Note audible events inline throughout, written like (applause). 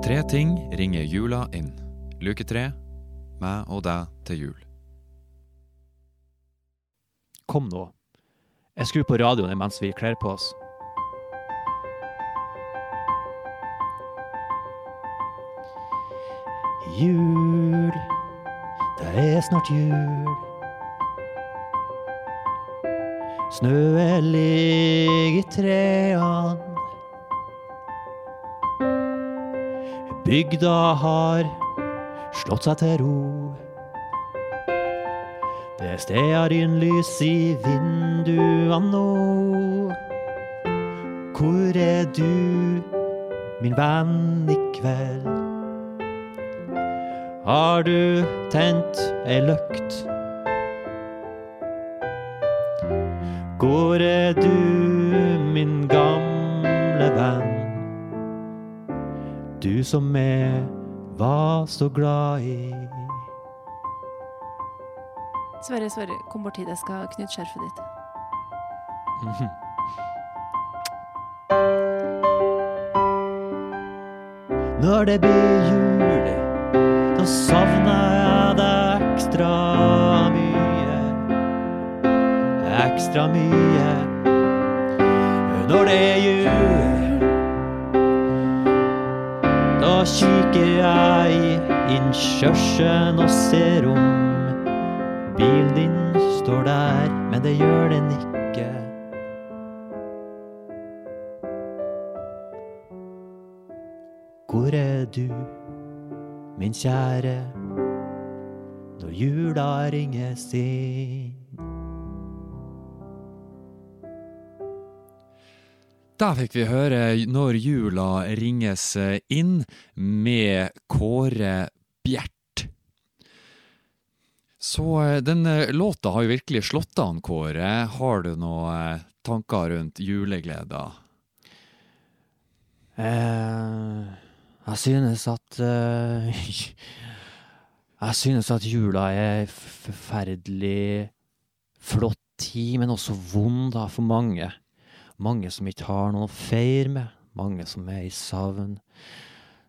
Tre ting ringer jula inn. Luke tre, meg og deg til jul. Kom nå. Jeg skrur på radioen mens vi kler på oss. Jul, det er snart jul. Snøen ligger i trærne. Bygda har slått seg til ro. Det stearinlys i vindua nå. Hvor er du, min venn, i kveld? Har du tent ei løkt? Hvor er du, Du som jeg var så glad i. Sverre, Sverre, kom bort hit. Jeg skal knytte skjerfet ditt. (laughs) Når det blir jul, da savner jeg deg ekstra mye. Ekstra mye. Når det er jul, kikker jeg inn kjørselen og ser om bilen din står der, men det gjør den ikke. Hvor er du, min kjære, når jula ringes inn? Da fikk vi høre Når jula ringes inn med Kåre Bjert. Så eh, den eh, låta har jo virkelig slått an, Kåre. Har du noen eh, tanker rundt julegleder? Eh, jeg synes at eh, (laughs) Jeg synes at jula er forferdelig flott tid, men også vond da, for mange. Mange som ikke har noen å feire med. Mange som er i savn.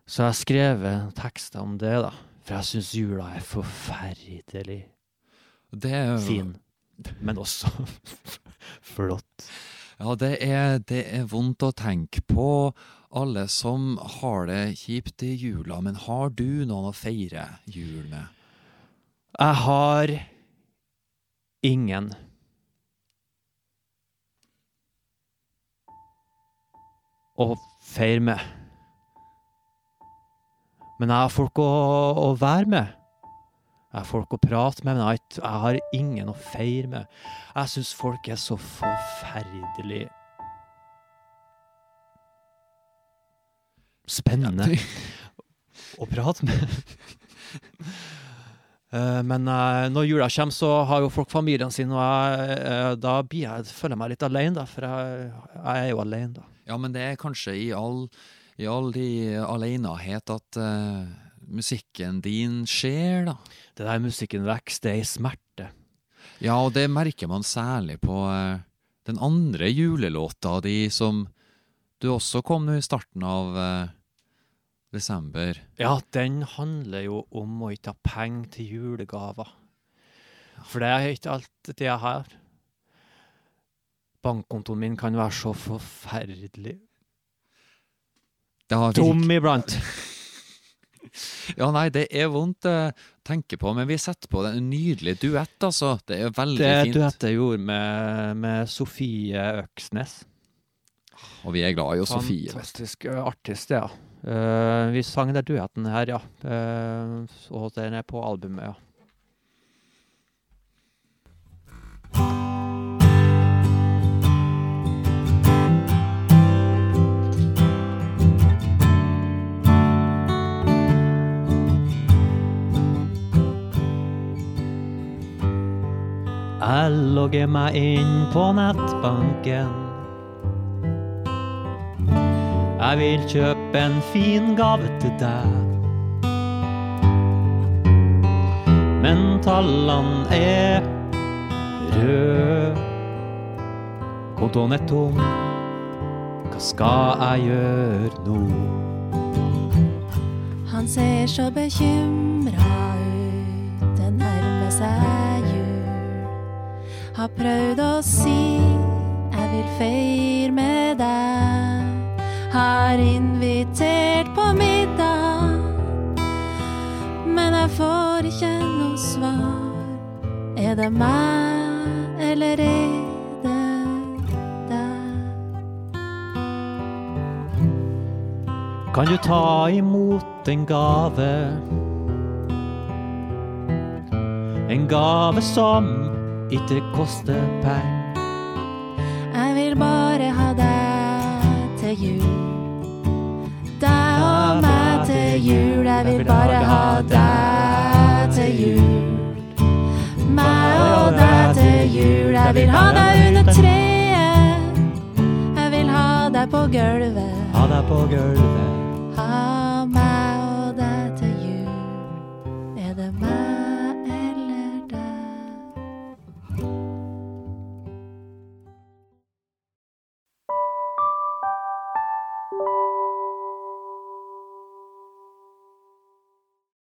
Så jeg har skrevet tekster om det, da. For jeg syns jula er forferdelig Det er fin. Men også (laughs) flott. Ja, det er, det er vondt å tenke på alle som har det kjipt i jula, men har du noen å feire jul med? Jeg har ingen. Å feire med. Men jeg har folk å, å være med. Jeg har folk å prate med, men jeg har, jeg har ingen å feire med. Jeg syns folk er så forferdelig Spennende (laughs) å prate med. Eh, Men eh, når jula kommer, så har jo folk familien sin, og jeg, eh, da blir jeg, føler jeg meg litt alene, da, for jeg, jeg er jo alene, da. Ja, men det er kanskje i all, i all de alenehet at uh, musikken din skjer, da. Det der musikken vokser, det er i smerte. Ja, og det merker man særlig på uh, den andre julelåta di, som du også kom nå i starten av uh, desember. Ja, den handler jo om å ikke ha penger til julegaver. For det er ikke alt det jeg har. Bankkontoen min kan være så forferdelig Det tom iblant. (laughs) Ja, nei, det er vondt å tenke på, men vi setter på det. En nydelig duett, altså. Det er veldig Det fint. duettet jeg gjorde med, med Sofie Øksnes. Og vi er glad i Sofie. Fantastisk artist, ja. Uh, vi sang den duetten her, ja. Uh, og den er på albumet, ja. Jeg logger meg inn på nettbanken. Jeg vil kjøpe en fin gave til deg. Men tallene er røde. Kontoen er tom. Hva skal jeg gjøre nå? Han ser så bekymra ut, det nærmer seg. Har prøvd å si jeg vil feire med deg. Har invitert på middag, men jeg får ikke noe svar. Er det meg, eller er det deg? Kan du ta imot en gave? En gave som ikke koste penger. Jeg vil bare ha deg til jul. Deg og meg til jul. Jeg vil bare ha deg til jul. Meg og deg til jul. Jeg vil ha deg under treet. Jeg vil ha deg på gulvet. Ha deg på gulvet. Ha meg